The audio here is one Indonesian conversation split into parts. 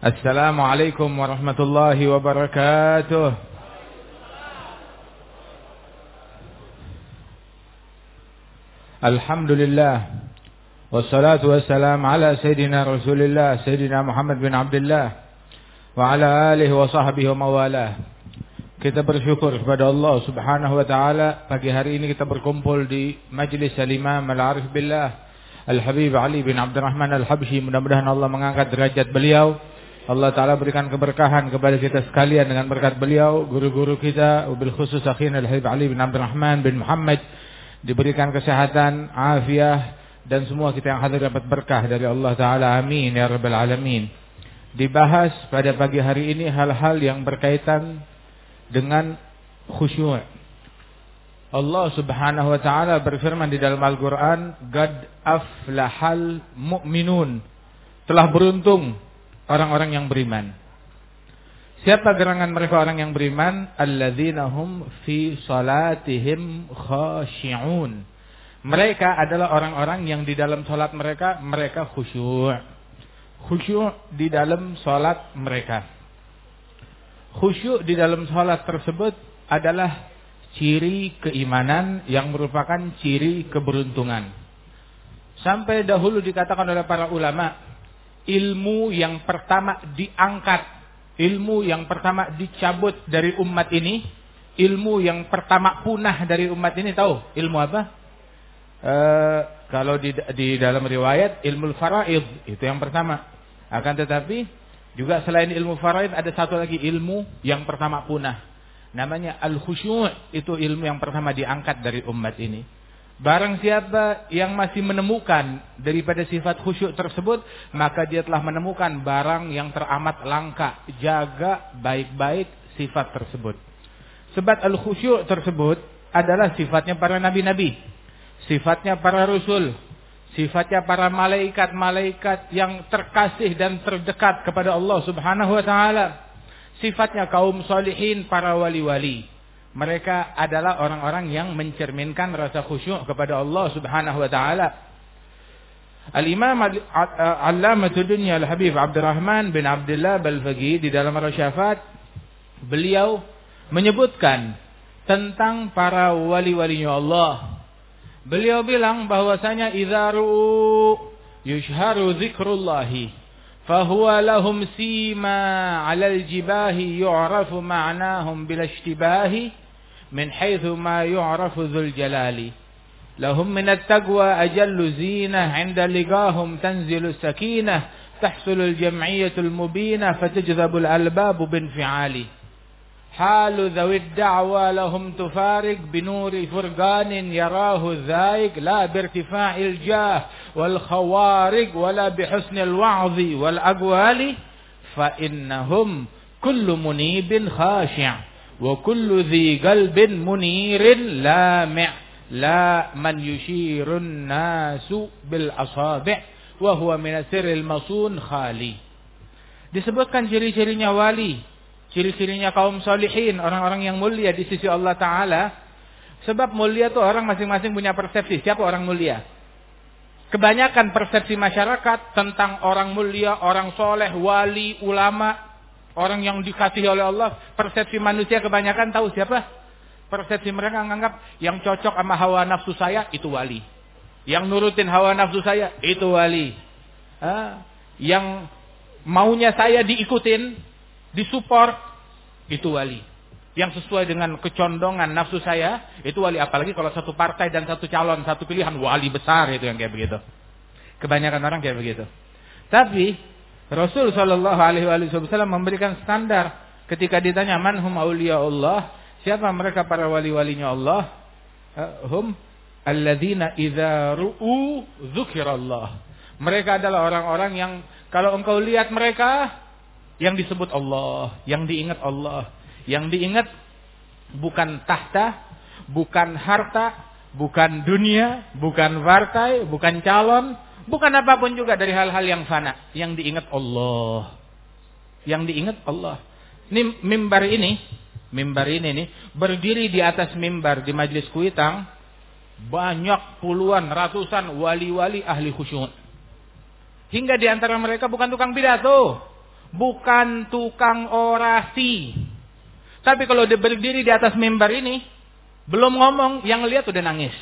Assalamualaikum warahmatullahi wabarakatuh. Alhamdulillah. Wassalatu wassalamu ala sayyidina Rasulillah, sayyidina Muhammad bin Abdullah wa ala alihi wa sahbihi wa mawalah. Kita bersyukur kepada Allah Subhanahu wa taala pagi hari ini kita berkumpul di majlis Al-Imam Al-Arif Billah Al-Habib Ali bin Abdurrahman Al-Habsyi. Mudah-mudahan Allah mengangkat derajat beliau Allah Ta'ala berikan keberkahan kepada kita sekalian dengan berkat beliau, guru-guru kita, wabil khusus akhina al-Habib Ali bin Abdurrahman bin Muhammad, diberikan kesehatan, afiah, dan semua kita yang hadir dapat berkah dari Allah Ta'ala. Amin, ya Rabbal Alamin. Dibahas pada pagi hari ini hal-hal yang berkaitan dengan khusyuk. Allah Subhanahu wa taala berfirman di dalam Al-Qur'an, "Qad aflahal mu'minun." Telah beruntung orang-orang yang beriman. Siapa gerangan mereka orang yang beriman? Alladzina hum fi salatihim khashi'un. Mereka adalah orang-orang yang di dalam salat mereka mereka khusyuk. Khusyuk di dalam salat mereka. Khusyuk di dalam salat tersebut adalah ciri keimanan yang merupakan ciri keberuntungan. Sampai dahulu dikatakan oleh para ulama, ilmu yang pertama diangkat, ilmu yang pertama dicabut dari umat ini, ilmu yang pertama punah dari umat ini tahu ilmu apa? E, kalau di, di dalam riwayat ilmu faraid itu yang pertama. Akan tetapi juga selain ilmu faraid ada satu lagi ilmu yang pertama punah. Namanya al-khusyu' itu ilmu yang pertama diangkat dari umat ini. Barang siapa yang masih menemukan daripada sifat khusyuk tersebut, maka dia telah menemukan barang yang teramat langka. Jaga baik-baik sifat tersebut. Sebab al-khusyuk tersebut adalah sifatnya para nabi-nabi. Sifatnya para rasul. Sifatnya para malaikat-malaikat yang terkasih dan terdekat kepada Allah subhanahu wa ta'ala. Sifatnya kaum solihin, para wali-wali. Mereka adalah orang-orang yang mencerminkan rasa khusyuk kepada Allah Subhanahu wa taala. Al-Imam Allamatul Dunya Al-Habib Abdurrahman bin Abdullah Balfagi di dalam Rasyafat beliau menyebutkan tentang para wali-walinya Allah. Beliau bilang bahwasanya idzaru yushharu dzikrullahi fahuwa lahum sima 'alal jibahi yu'rafu ma'nahum bil ishtibahi من حيث ما يعرف ذو الجلال. لهم من التقوى أجل زينة عند لقاهم تنزل السكينة تحصل الجمعية المبينة فتجذب الألباب بانفعال حال ذوي الدعوى لهم تفارق بنور فرقان يراه الذائق لا بارتفاع الجاه والخوارق ولا بحسن الوعظ والأقوال فإنهم كل منيب خاشع وكل ذي قلب منير لامع لا من يشير الناس بالأصابع وهو من سر المصون خالي. Disebutkan ciri-cirinya wali. Ciri-cirinya kaum solihin orang-orang yang mulia di sisi Allah taala sebab mulia tuh orang masing-masing punya persepsi siapa orang mulia kebanyakan persepsi masyarakat tentang orang mulia orang soleh wali ulama Orang yang dikasihi oleh Allah, persepsi manusia kebanyakan tahu siapa? Persepsi mereka menganggap yang cocok sama hawa nafsu saya itu wali. Yang nurutin hawa nafsu saya itu wali. Ah, yang maunya saya diikutin, disupport itu wali. Yang sesuai dengan kecondongan nafsu saya itu wali. Apalagi kalau satu partai dan satu calon, satu pilihan wali besar itu yang kayak begitu. Kebanyakan orang kayak begitu. Tapi Rasul Shallallahu Alaihi Wasallam memberikan standar ketika ditanya man hum aulia Allah siapa mereka para wali-walinya Allah eh, hum alladzina idza ru'u dzikrallah mereka adalah orang-orang yang kalau engkau lihat mereka yang disebut Allah yang diingat Allah yang diingat bukan tahta bukan harta bukan dunia bukan partai bukan calon Bukan apa pun juga dari hal-hal yang fana. Yang diingat Allah. Yang diingat Allah. Ini mimbar ini, mimbar ini nih, berdiri di atas mimbar di majlis kuitang, banyak puluhan, ratusan wali-wali ahli khusyuk. Hingga di antara mereka bukan tukang pidato. Bukan tukang orasi. Tapi kalau dia berdiri di atas mimbar ini, belum ngomong, yang lihat udah nangis.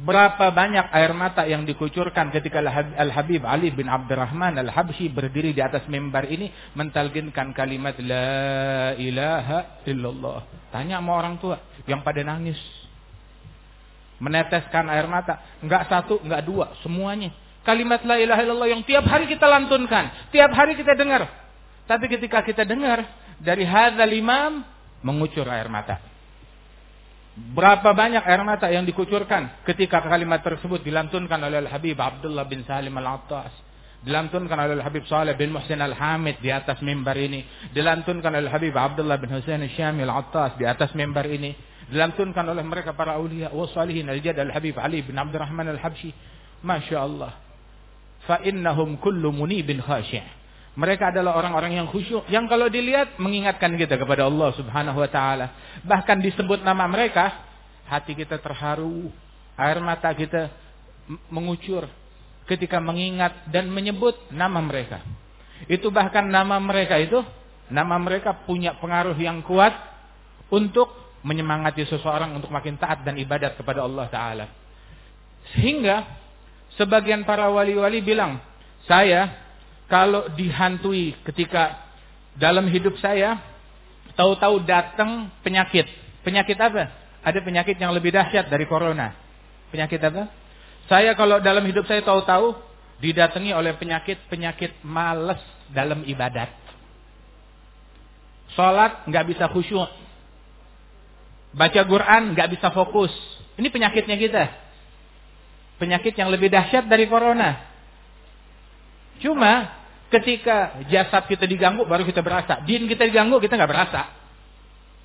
Berapa banyak air mata yang dikucurkan ketika Al-Habib Ali bin Abdurrahman Al-Habsyi berdiri di atas mimbar ini mentalginkan kalimat La ilaha illallah. Tanya sama orang tua yang pada nangis. Meneteskan air mata. Enggak satu, enggak dua, semuanya. Kalimat la ilaha illallah yang tiap hari kita lantunkan. Tiap hari kita dengar. Tapi ketika kita dengar dari hadzal imam mengucur air mata. Berapa banyak air mata yang dikucurkan ketika kalimat tersebut dilantunkan oleh Al-Habib Abdullah bin Salim Al-Attas. Dilantunkan oleh Al-Habib Saleh bin Muhsin Al-Hamid di atas mimbar ini. Dilantunkan oleh Al-Habib Abdullah bin Husain Al-Syami Al-Attas di atas mimbar ini. Dilantunkan oleh mereka para awliya wa salihin Al-Jad Al-Habib Ali bin Abdurrahman Al-Habsyi. Masya Allah. Fa innahum kullu munibin khasyih. Mereka adalah orang-orang yang khusyuk. Yang kalau dilihat mengingatkan kita kepada Allah subhanahu wa ta'ala. Bahkan disebut nama mereka. Hati kita terharu. Air mata kita mengucur. Ketika mengingat dan menyebut nama mereka. Itu bahkan nama mereka itu. Nama mereka punya pengaruh yang kuat. Untuk menyemangati seseorang untuk makin taat dan ibadat kepada Allah Ta'ala. Sehingga sebagian para wali-wali bilang. Saya kalau dihantui ketika dalam hidup saya tahu-tahu datang penyakit. Penyakit apa? Ada penyakit yang lebih dahsyat dari corona. Penyakit apa? Saya kalau dalam hidup saya tahu-tahu didatangi oleh penyakit-penyakit males dalam ibadat. Salat nggak bisa khusyuk. Baca Quran nggak bisa fokus. Ini penyakitnya kita. Penyakit yang lebih dahsyat dari corona. Cuma Ketika jasad kita diganggu baru kita berasa. Din kita diganggu kita nggak berasa.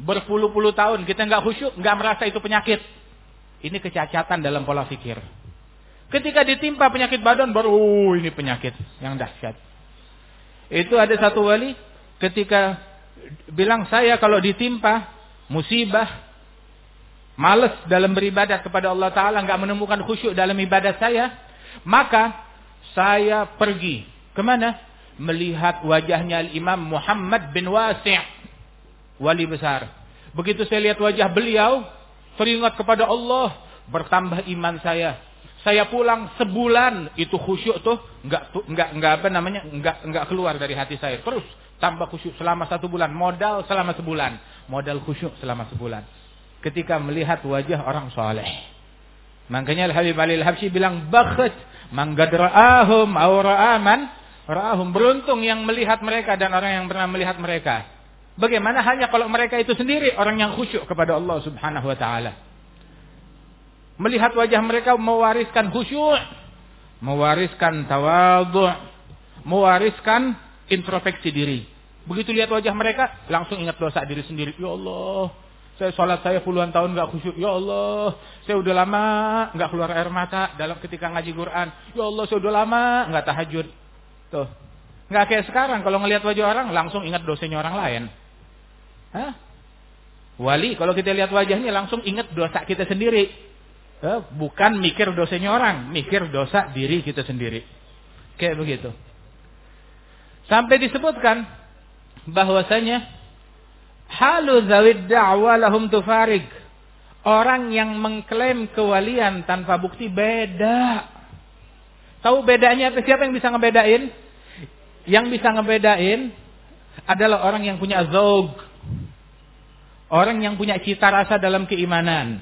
Berpuluh-puluh tahun kita nggak khusyuk, nggak merasa itu penyakit. Ini kecacatan dalam pola pikir. Ketika ditimpa penyakit badan baru oh, ini penyakit yang dahsyat. Itu ada satu wali ketika bilang saya kalau ditimpa musibah males dalam beribadat kepada Allah Ta'ala nggak menemukan khusyuk dalam ibadat saya maka saya pergi. Ke mana? Melihat wajahnya Imam Muhammad bin Wasi' wali besar. Begitu saya lihat wajah beliau, teringat kepada Allah, bertambah iman saya. Saya pulang sebulan itu khusyuk tuh nggak nggak nggak apa namanya nggak nggak keluar dari hati saya. Terus tambah khusyuk selama satu bulan. Modal selama sebulan. Modal khusyuk selama sebulan ketika melihat wajah orang soleh makanya Al Habib Ali Al Habsyi bilang bakht manggadra'ahum aura'aman Ra'ahum beruntung yang melihat mereka dan orang yang pernah melihat mereka. Bagaimana hanya kalau mereka itu sendiri orang yang khusyuk kepada Allah Subhanahu wa taala. Melihat wajah mereka mewariskan khusyuk, mewariskan tawadhu, mewariskan introspeksi diri. Begitu lihat wajah mereka, langsung ingat dosa diri sendiri. Ya Allah, saya sholat saya puluhan tahun nggak khusyuk. Ya Allah, saya udah lama nggak keluar air mata dalam ketika ngaji Quran. Ya Allah, saya udah lama nggak tahajud. Tuh. Nggak kayak sekarang kalau ngelihat wajah orang langsung ingat dosanya orang lain. Hah? Wali kalau kita lihat wajahnya langsung ingat dosa kita sendiri. Eh, bukan mikir dosanya orang, mikir dosa diri kita sendiri. Kayak begitu. Sampai disebutkan bahwasanya halu zawid da'wa lahum tufarig. Orang yang mengklaim kewalian tanpa bukti beda. Tahu bedanya apa? Siapa yang bisa ngebedain? Yang bisa ngebedain adalah orang yang punya zog. Orang yang punya cita rasa dalam keimanan.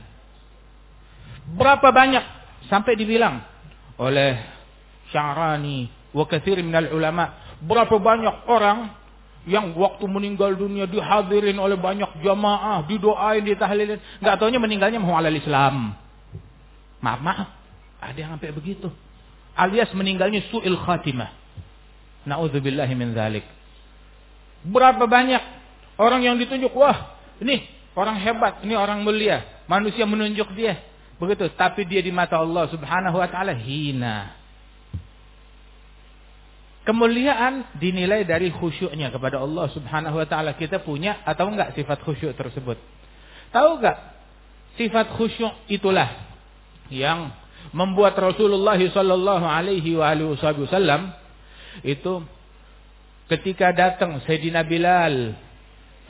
Berapa banyak sampai dibilang oleh Syarani wa katsir minal ulama, berapa banyak orang yang waktu meninggal dunia dihadirin oleh banyak jamaah, didoain, ditahlilin, enggak taunya meninggalnya mau Islam. Maaf, maaf. Ada yang sampai begitu alias meninggalnya su'il khatimah. Na'udzubillahi min dzalik. Berapa banyak orang yang ditunjuk, wah, ini orang hebat, ini orang mulia, manusia menunjuk dia. Begitu, tapi dia di mata Allah Subhanahu wa taala hina. Kemuliaan dinilai dari khusyuknya kepada Allah Subhanahu wa taala. Kita punya atau enggak sifat khusyuk tersebut? Tahu enggak? Sifat khusyuk itulah yang membuat Rasulullah sallallahu alaihi wasallam itu ketika datang Sayyidina Bilal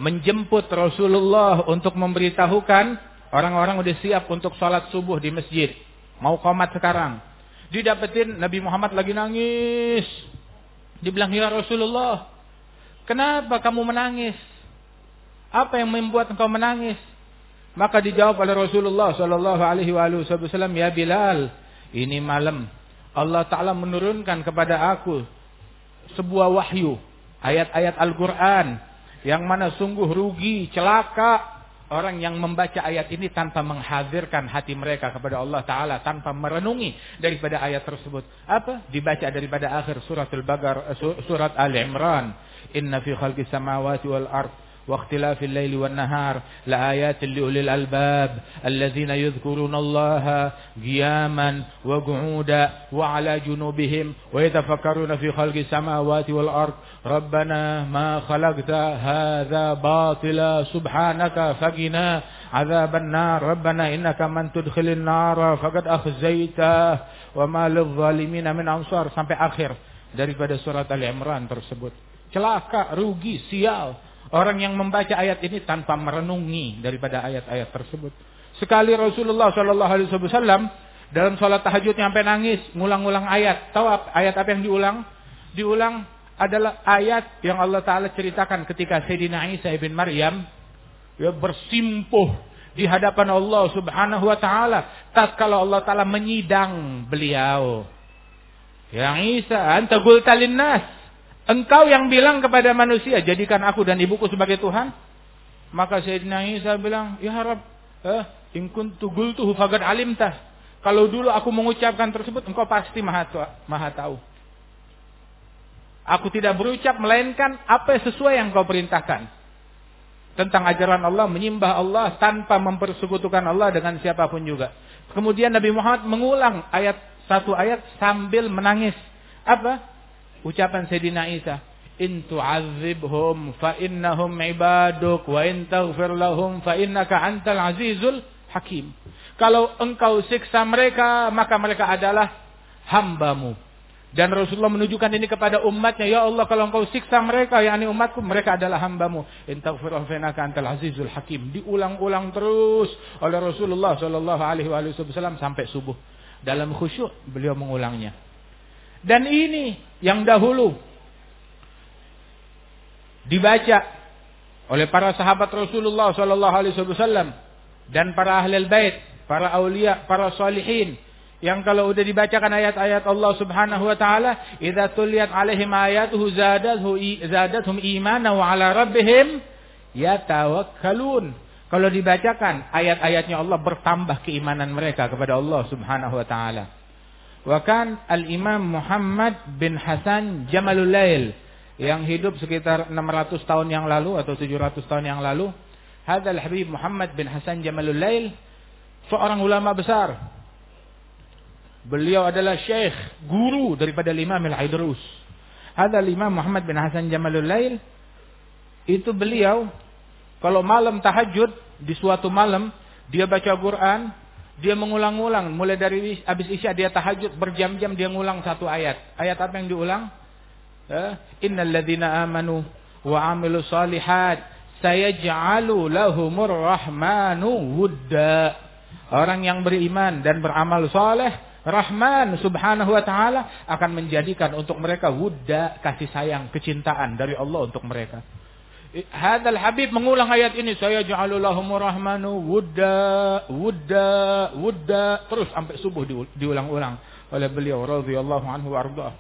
menjemput Rasulullah untuk memberitahukan orang-orang udah siap untuk sholat subuh di masjid. Mau komat sekarang. Didapetin Nabi Muhammad lagi nangis. Dibilang, ya Rasulullah, kenapa kamu menangis? Apa yang membuat engkau menangis? Maka dijawab oleh Rasulullah Sallallahu Alaihi Wasallam, ya Bilal, ini malam Allah Taala menurunkan kepada aku sebuah wahyu, ayat-ayat Al-Quran yang mana sungguh rugi, celaka orang yang membaca ayat ini tanpa menghadirkan hati mereka kepada Allah Ta'ala. Tanpa merenungi daripada ayat tersebut. Apa? Dibaca daripada akhir surat Al-Baqarah, eh, surat Al-Imran. Inna fi khalqis samawati wal ard واختلاف الليل والنهار لآيات لأولي الألباب الذين يذكرون الله قياما وقعودا وعلى جنوبهم ويتفكرون في خلق السماوات والأرض ربنا ما خلقت هذا باطلا سبحانك فقنا عذاب النار ربنا إنك من تدخل النار فقد أخزيته وما للظالمين من أنصار sampai akhir daripada surat Al-Imran tersebut celaka rugi sial Orang yang membaca ayat ini tanpa merenungi daripada ayat-ayat tersebut. Sekali Rasulullah Shallallahu Alaihi Wasallam dalam sholat tahajud sampai nangis, ngulang-ngulang ayat. Tahu ayat apa yang diulang? Diulang adalah ayat yang Allah Taala ceritakan ketika Sayyidina Isa ibn Maryam ya bersimpuh di hadapan Allah Subhanahu wa taala tatkala Allah taala menyidang beliau. Ya Isa, anta qulta nas Engkau yang bilang kepada manusia, jadikan aku dan ibuku sebagai Tuhan. Maka Sayyidina Isa bilang, Ya Harap, eh, in kuntu gultuhu fagad alimtah. Kalau dulu aku mengucapkan tersebut, engkau pasti maha, maha tahu. Aku tidak berucap, melainkan apa yang sesuai yang kau perintahkan. Tentang ajaran Allah, menyembah Allah tanpa mempersekutukan Allah dengan siapa pun juga. Kemudian Nabi Muhammad mengulang ayat satu ayat sambil menangis. Apa? ucapan Sayyidina Isa in tu'adzibhum fa innahum ibaduk wa in taghfir lahum fa innaka antal azizul hakim kalau engkau siksa mereka maka mereka adalah hambamu dan Rasulullah menunjukkan ini kepada umatnya ya Allah kalau engkau siksa mereka yakni umatku mereka adalah hambamu. In taghfir lahum fa innaka antal azizul hakim. Diulang-ulang terus oleh Rasulullah wasallam sampai subuh. Dalam khusyuk beliau mengulangnya. Dan ini yang dahulu dibaca oleh para sahabat Rasulullah wasallam dan para ahli bait, para aulia, para salihin yang kalau udah dibacakan ayat-ayat Allah Subhanahu wa taala, idza tuliyat alaihim ayatuhu zadatuhu zadatuhum imana wa ala rabbihim yatawakkalun. Kalau dibacakan ayat-ayatnya Allah bertambah keimanan mereka kepada Allah Subhanahu wa taala. Wakan Al-Imam Muhammad bin Hasan Jamalul Lail yang hidup sekitar 600 tahun yang lalu atau 700 tahun yang lalu. Hadal Habib Muhammad bin Hasan Jamalul Lail seorang ulama besar. Beliau adalah syekh, guru daripada Imam Al-Aidrus. Hadal Imam Muhammad bin Hasan Jamalul Lail itu beliau kalau malam tahajud di suatu malam dia baca Quran dia mengulang-ulang mulai dari habis isya dia tahajud berjam-jam dia ngulang satu ayat. Ayat apa yang diulang? Eh, Innal ladzina amanu wa amilu salihat sayaj'alu lahumur rahmanu wudda. Orang yang beriman dan beramal saleh, Rahman subhanahu wa ta'ala akan menjadikan untuk mereka wudda, kasih sayang, kecintaan dari Allah untuk mereka. Hadal Habib mengulang ayat ini. Saya ja'alulahum rahmanu wudda, wudda, wudda. Terus sampai subuh diulang-ulang oleh beliau. radhiyallahu anhu wa ardah.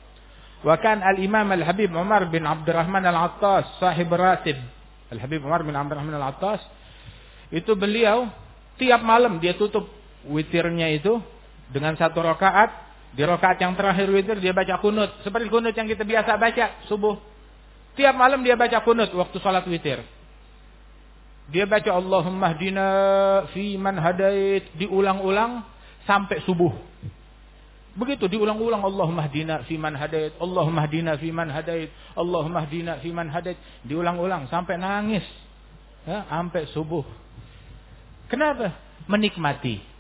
Wa kan al-imam al-habib Umar bin Abdurrahman al-Attas. Sahib ratib. Al-habib Umar bin Abdurrahman al-Attas. Itu beliau tiap malam dia tutup witirnya itu dengan satu rakaat. Di rakaat yang terakhir witir dia baca kunut. Seperti kunut yang kita biasa baca subuh. Tiap malam dia baca kunut waktu salat witir. Dia baca Allahumma hdina fi man hadait diulang-ulang sampai subuh. Begitu diulang-ulang Allahumma hdina fi man hadait, Allahumma hdina fi man hadait, Allahumma hdina fi man hadait, diulang-ulang sampai nangis. Ya, sampai subuh. Kenapa? Menikmati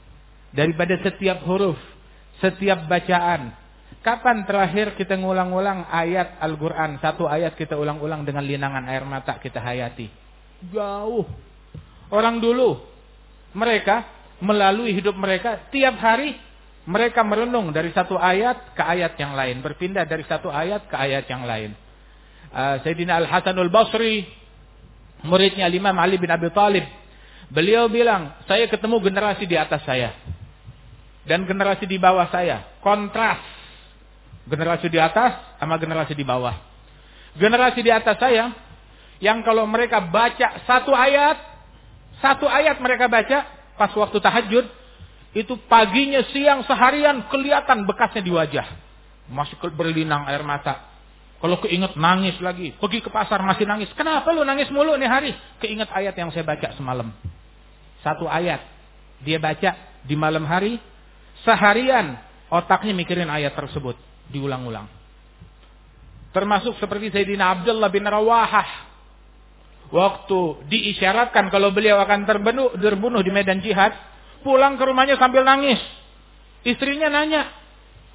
daripada setiap huruf, setiap bacaan, Kapan terakhir kita ngulang-ulang ayat Al-Quran? Satu ayat kita ulang-ulang dengan linangan air mata kita hayati. Jauh. Orang dulu, mereka melalui hidup mereka, tiap hari mereka merenung dari satu ayat ke ayat yang lain. Berpindah dari satu ayat ke ayat yang lain. Uh, Sayyidina Al-Hasanul Basri, muridnya Imam Ali bin Abi Talib. Beliau bilang, saya ketemu generasi di atas saya. Dan generasi di bawah saya. Kontras Generasi di atas sama generasi di bawah. Generasi di atas saya, yang kalau mereka baca satu ayat, satu ayat mereka baca, pas waktu tahajud, itu paginya, siang, seharian kelihatan bekasnya di wajah. Masih berlinang air mata. Kalau keinget nangis lagi. Pergi ke pasar masih nangis. Kenapa lu nangis mulu nih hari? Keinget ayat yang saya baca semalam. Satu ayat. Dia baca di malam hari. Seharian otaknya mikirin ayat tersebut diulang-ulang. Termasuk seperti Sayyidina Abdullah bin Rawahah. Waktu diisyaratkan kalau beliau akan terbunuh, terbunuh di medan jihad. Pulang ke rumahnya sambil nangis. Istrinya nanya.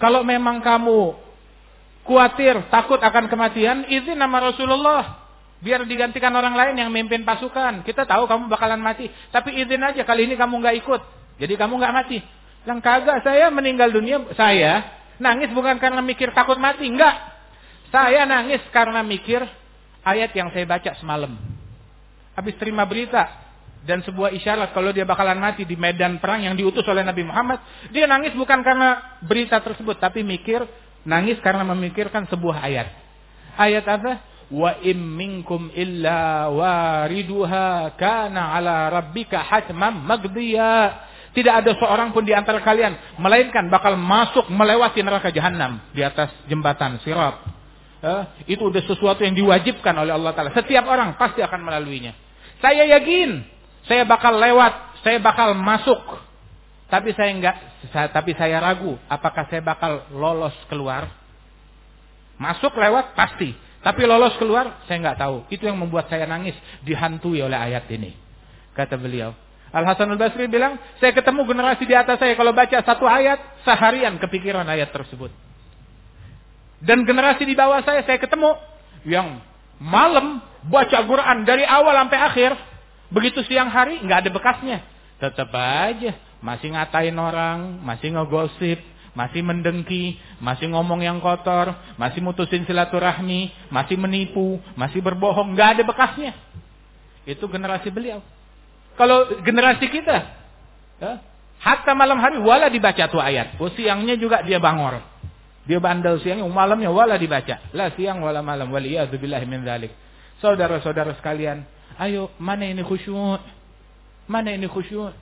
Kalau memang kamu khawatir, takut akan kematian, izin nama Rasulullah. Biar digantikan orang lain yang memimpin pasukan. Kita tahu kamu bakalan mati. Tapi izin aja kali ini kamu nggak ikut. Jadi kamu nggak mati. Yang kagak saya meninggal dunia, saya Nangis bukan karena mikir takut mati, enggak. Saya nangis karena mikir ayat yang saya baca semalam. Habis terima berita dan sebuah isyarat kalau dia bakalan mati di medan perang yang diutus oleh Nabi Muhammad, dia nangis bukan karena berita tersebut, tapi mikir nangis karena memikirkan sebuah ayat. Ayat apa? Wa im minkum illa wariduha kana ala rabbika hatman magdiya. Tidak ada seorang pun di antara kalian melainkan bakal masuk melewati neraka jahanam di atas jembatan sirat. Eh, itu udah sesuatu yang diwajibkan oleh Allah Taala. Setiap orang pasti akan melaluinya. Saya yakin saya bakal lewat, saya bakal masuk. Tapi saya enggak, saya, tapi saya ragu apakah saya bakal lolos keluar. Masuk lewat pasti, tapi lolos keluar saya enggak tahu. Itu yang membuat saya nangis dihantui oleh ayat ini. Kata beliau, Al Hasan al Basri bilang, saya ketemu generasi di atas saya kalau baca satu ayat seharian kepikiran ayat tersebut. Dan generasi di bawah saya saya ketemu yang malam baca Quran dari awal sampai akhir, begitu siang hari nggak ada bekasnya, tetap aja masih ngatain orang, masih ngegosip, masih mendengki, masih ngomong yang kotor, masih mutusin silaturahmi, masih menipu, masih berbohong, nggak ada bekasnya. Itu generasi beliau. Kalau generasi kita, ya, hatta malam hari wala dibaca tuh ayat. Oh siangnya juga dia bangor. Dia bandel siangnya, malamnya wala dibaca. Lah siang wala malam. Waliyadzubillah min dzalik. Saudara-saudara sekalian, ayo mana ini khusyuk? Mana ini khusyuk?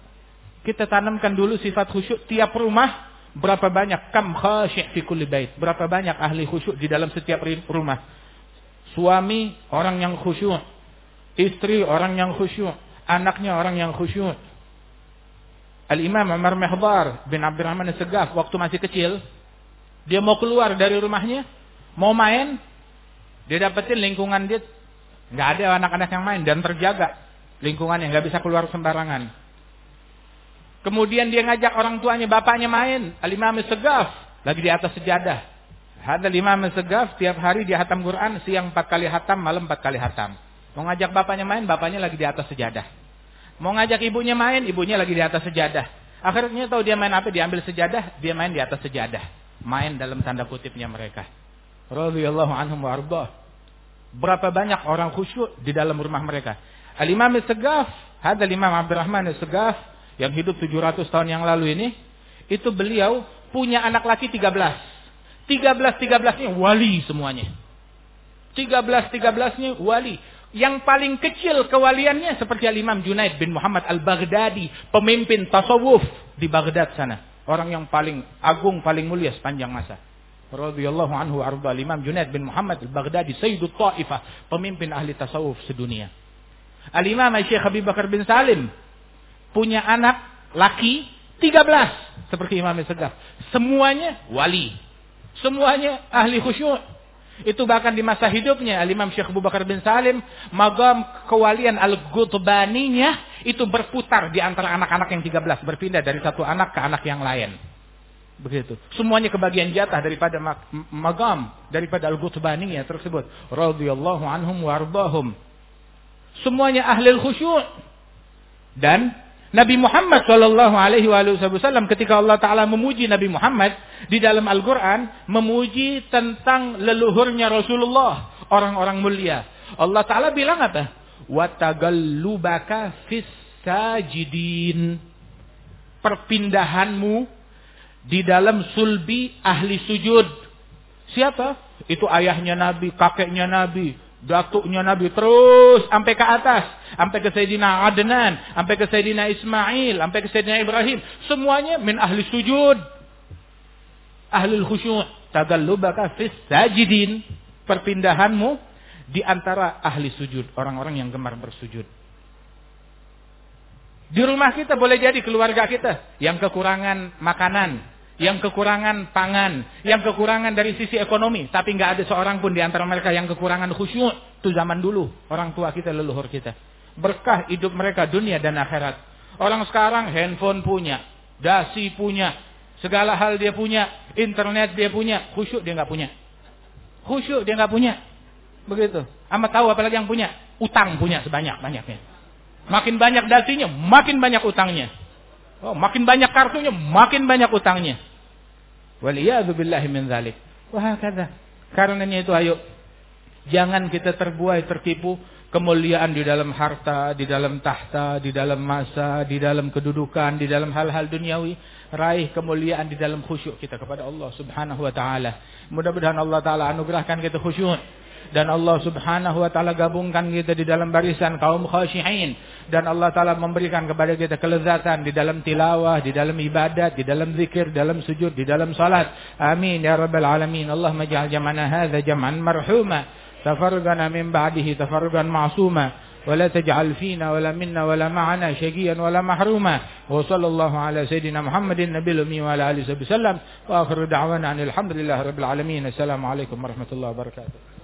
Kita tanamkan dulu sifat khusyuk tiap rumah berapa banyak kam khasyi' fi bait. Berapa banyak ahli khusyuk di dalam setiap rumah. Suami orang yang khusyuk, istri orang yang khusyuk, anaknya orang yang khusyuk. Al-Imam Umar Mihdar bin Abdurrahman Segaf waktu masih kecil, dia mau keluar dari rumahnya, mau main, dia dapetin lingkungan dia nggak ada anak-anak yang main dan terjaga lingkungan yang nggak bisa keluar sembarangan. Kemudian dia ngajak orang tuanya, bapaknya main, Al-Imam Segaf lagi di atas sejadah. Ada lima Segaf tiap hari dia hatam Quran, siang empat kali hatam, malam empat kali hatam. Mau ngajak bapaknya main, bapaknya lagi di atas sejadah. Mau ngajak ibunya main, ibunya lagi di atas sejadah. Akhirnya tahu dia main apa, diambil sejadah, dia main di atas sejadah. Main dalam tanda kutipnya mereka. Radhiyallahu anhum wa ardah. Berapa banyak orang khusyuk di dalam rumah mereka. Al-Imam Segaf, ada Imam Abdurrahman Segaf yang hidup 700 tahun yang lalu ini, itu beliau punya anak laki 13. 13-13-nya wali semuanya. 13-13-nya wali. Yang paling kecil kewaliannya seperti Al-Imam Junaid bin Muhammad Al-Baghdadi. Pemimpin tasawuf di Baghdad sana. Orang yang paling agung, paling mulia sepanjang masa. Radiyallahu anhu arba Al-Imam Junaid bin Muhammad Al-Baghdadi. Sayyidul Ta'ifah. Pemimpin ahli tasawuf sedunia. Al-Imam Syekh Habib Bakar bin Salim. Punya anak laki 13. Seperti Imam Segaf. Semuanya wali. Semuanya ahli khusyuk. Itu bahkan di masa hidupnya Al-Imam Syekh Abu Bakar bin Salim, magam kewalian Al-Gutbaninya itu berputar di antara anak-anak yang 13, berpindah dari satu anak ke anak yang lain. Begitu. Semuanya kebagian jatah daripada magam, daripada al-Gutbaniyah tersebut. Radhiyallahu anhum warbahum. Semuanya ahli khusyuk. Dan Nabi Muhammad Shallallahu Alaihi Wasallam ketika Allah Taala memuji Nabi Muhammad di dalam Al-Quran memuji tentang leluhurnya Rasulullah orang-orang mulia. Allah Taala bilang apa? Watagallubaka fis sajidin. Perpindahanmu di dalam sulbi ahli sujud. Siapa? Itu ayahnya Nabi, kakeknya Nabi, datuknya Nabi terus sampai ke atas, sampai ke Sayyidina Adnan, sampai ke Sayyidina Ismail, sampai ke Sayyidina Ibrahim, semuanya min ahli sujud. Ahli khusyuk, tagallubaka fis sajidin. Perpindahanmu di antara ahli sujud, orang-orang yang gemar bersujud. Di rumah kita boleh jadi keluarga kita yang kekurangan makanan, yang kekurangan pangan, yang kekurangan dari sisi ekonomi, tapi nggak ada seorang pun di antara mereka yang kekurangan khusyuk. Itu zaman dulu, orang tua kita, leluhur kita. Berkah hidup mereka dunia dan akhirat. Orang sekarang handphone punya, dasi punya, segala hal dia punya, internet dia punya, khusyuk dia nggak punya. Khusyuk dia nggak punya. Begitu. Amat tahu apalagi yang punya, utang punya sebanyak-banyaknya. Makin banyak dasinya, makin banyak utangnya. Oh, makin banyak kartunya, makin banyak utangnya. Waliyadzubillahi min dzalik. Wah, kata. Karenanya itu ayo jangan kita terbuai tertipu kemuliaan di dalam harta, di dalam tahta, di dalam masa, di dalam kedudukan, di dalam hal-hal duniawi. Raih kemuliaan di dalam khusyuk kita kepada Allah Subhanahu wa taala. Mudah-mudahan Allah taala anugerahkan kita khusyuk dan Allah Subhanahu wa taala gabungkan kita di dalam barisan kaum khashiin dan Allah taala memberikan kepada kita kelezatan di dalam tilawah, di dalam ibadat, di dalam zikir, dalam sujud, di dalam salat. Amin ya rabbal alamin. Allahumma ij'al jam'ana hadza jam'an marhuma. تفرقنا من بعده تفرقا معصوما ولا تجعل فينا ولا منا ولا معنا شقيا ولا محروما وصلى الله على سيدنا محمد النبي الأمي وعلى آله وسلم وآخر دعوانا أن الحمد لله رب العالمين السلام عليكم ورحمة الله وبركاته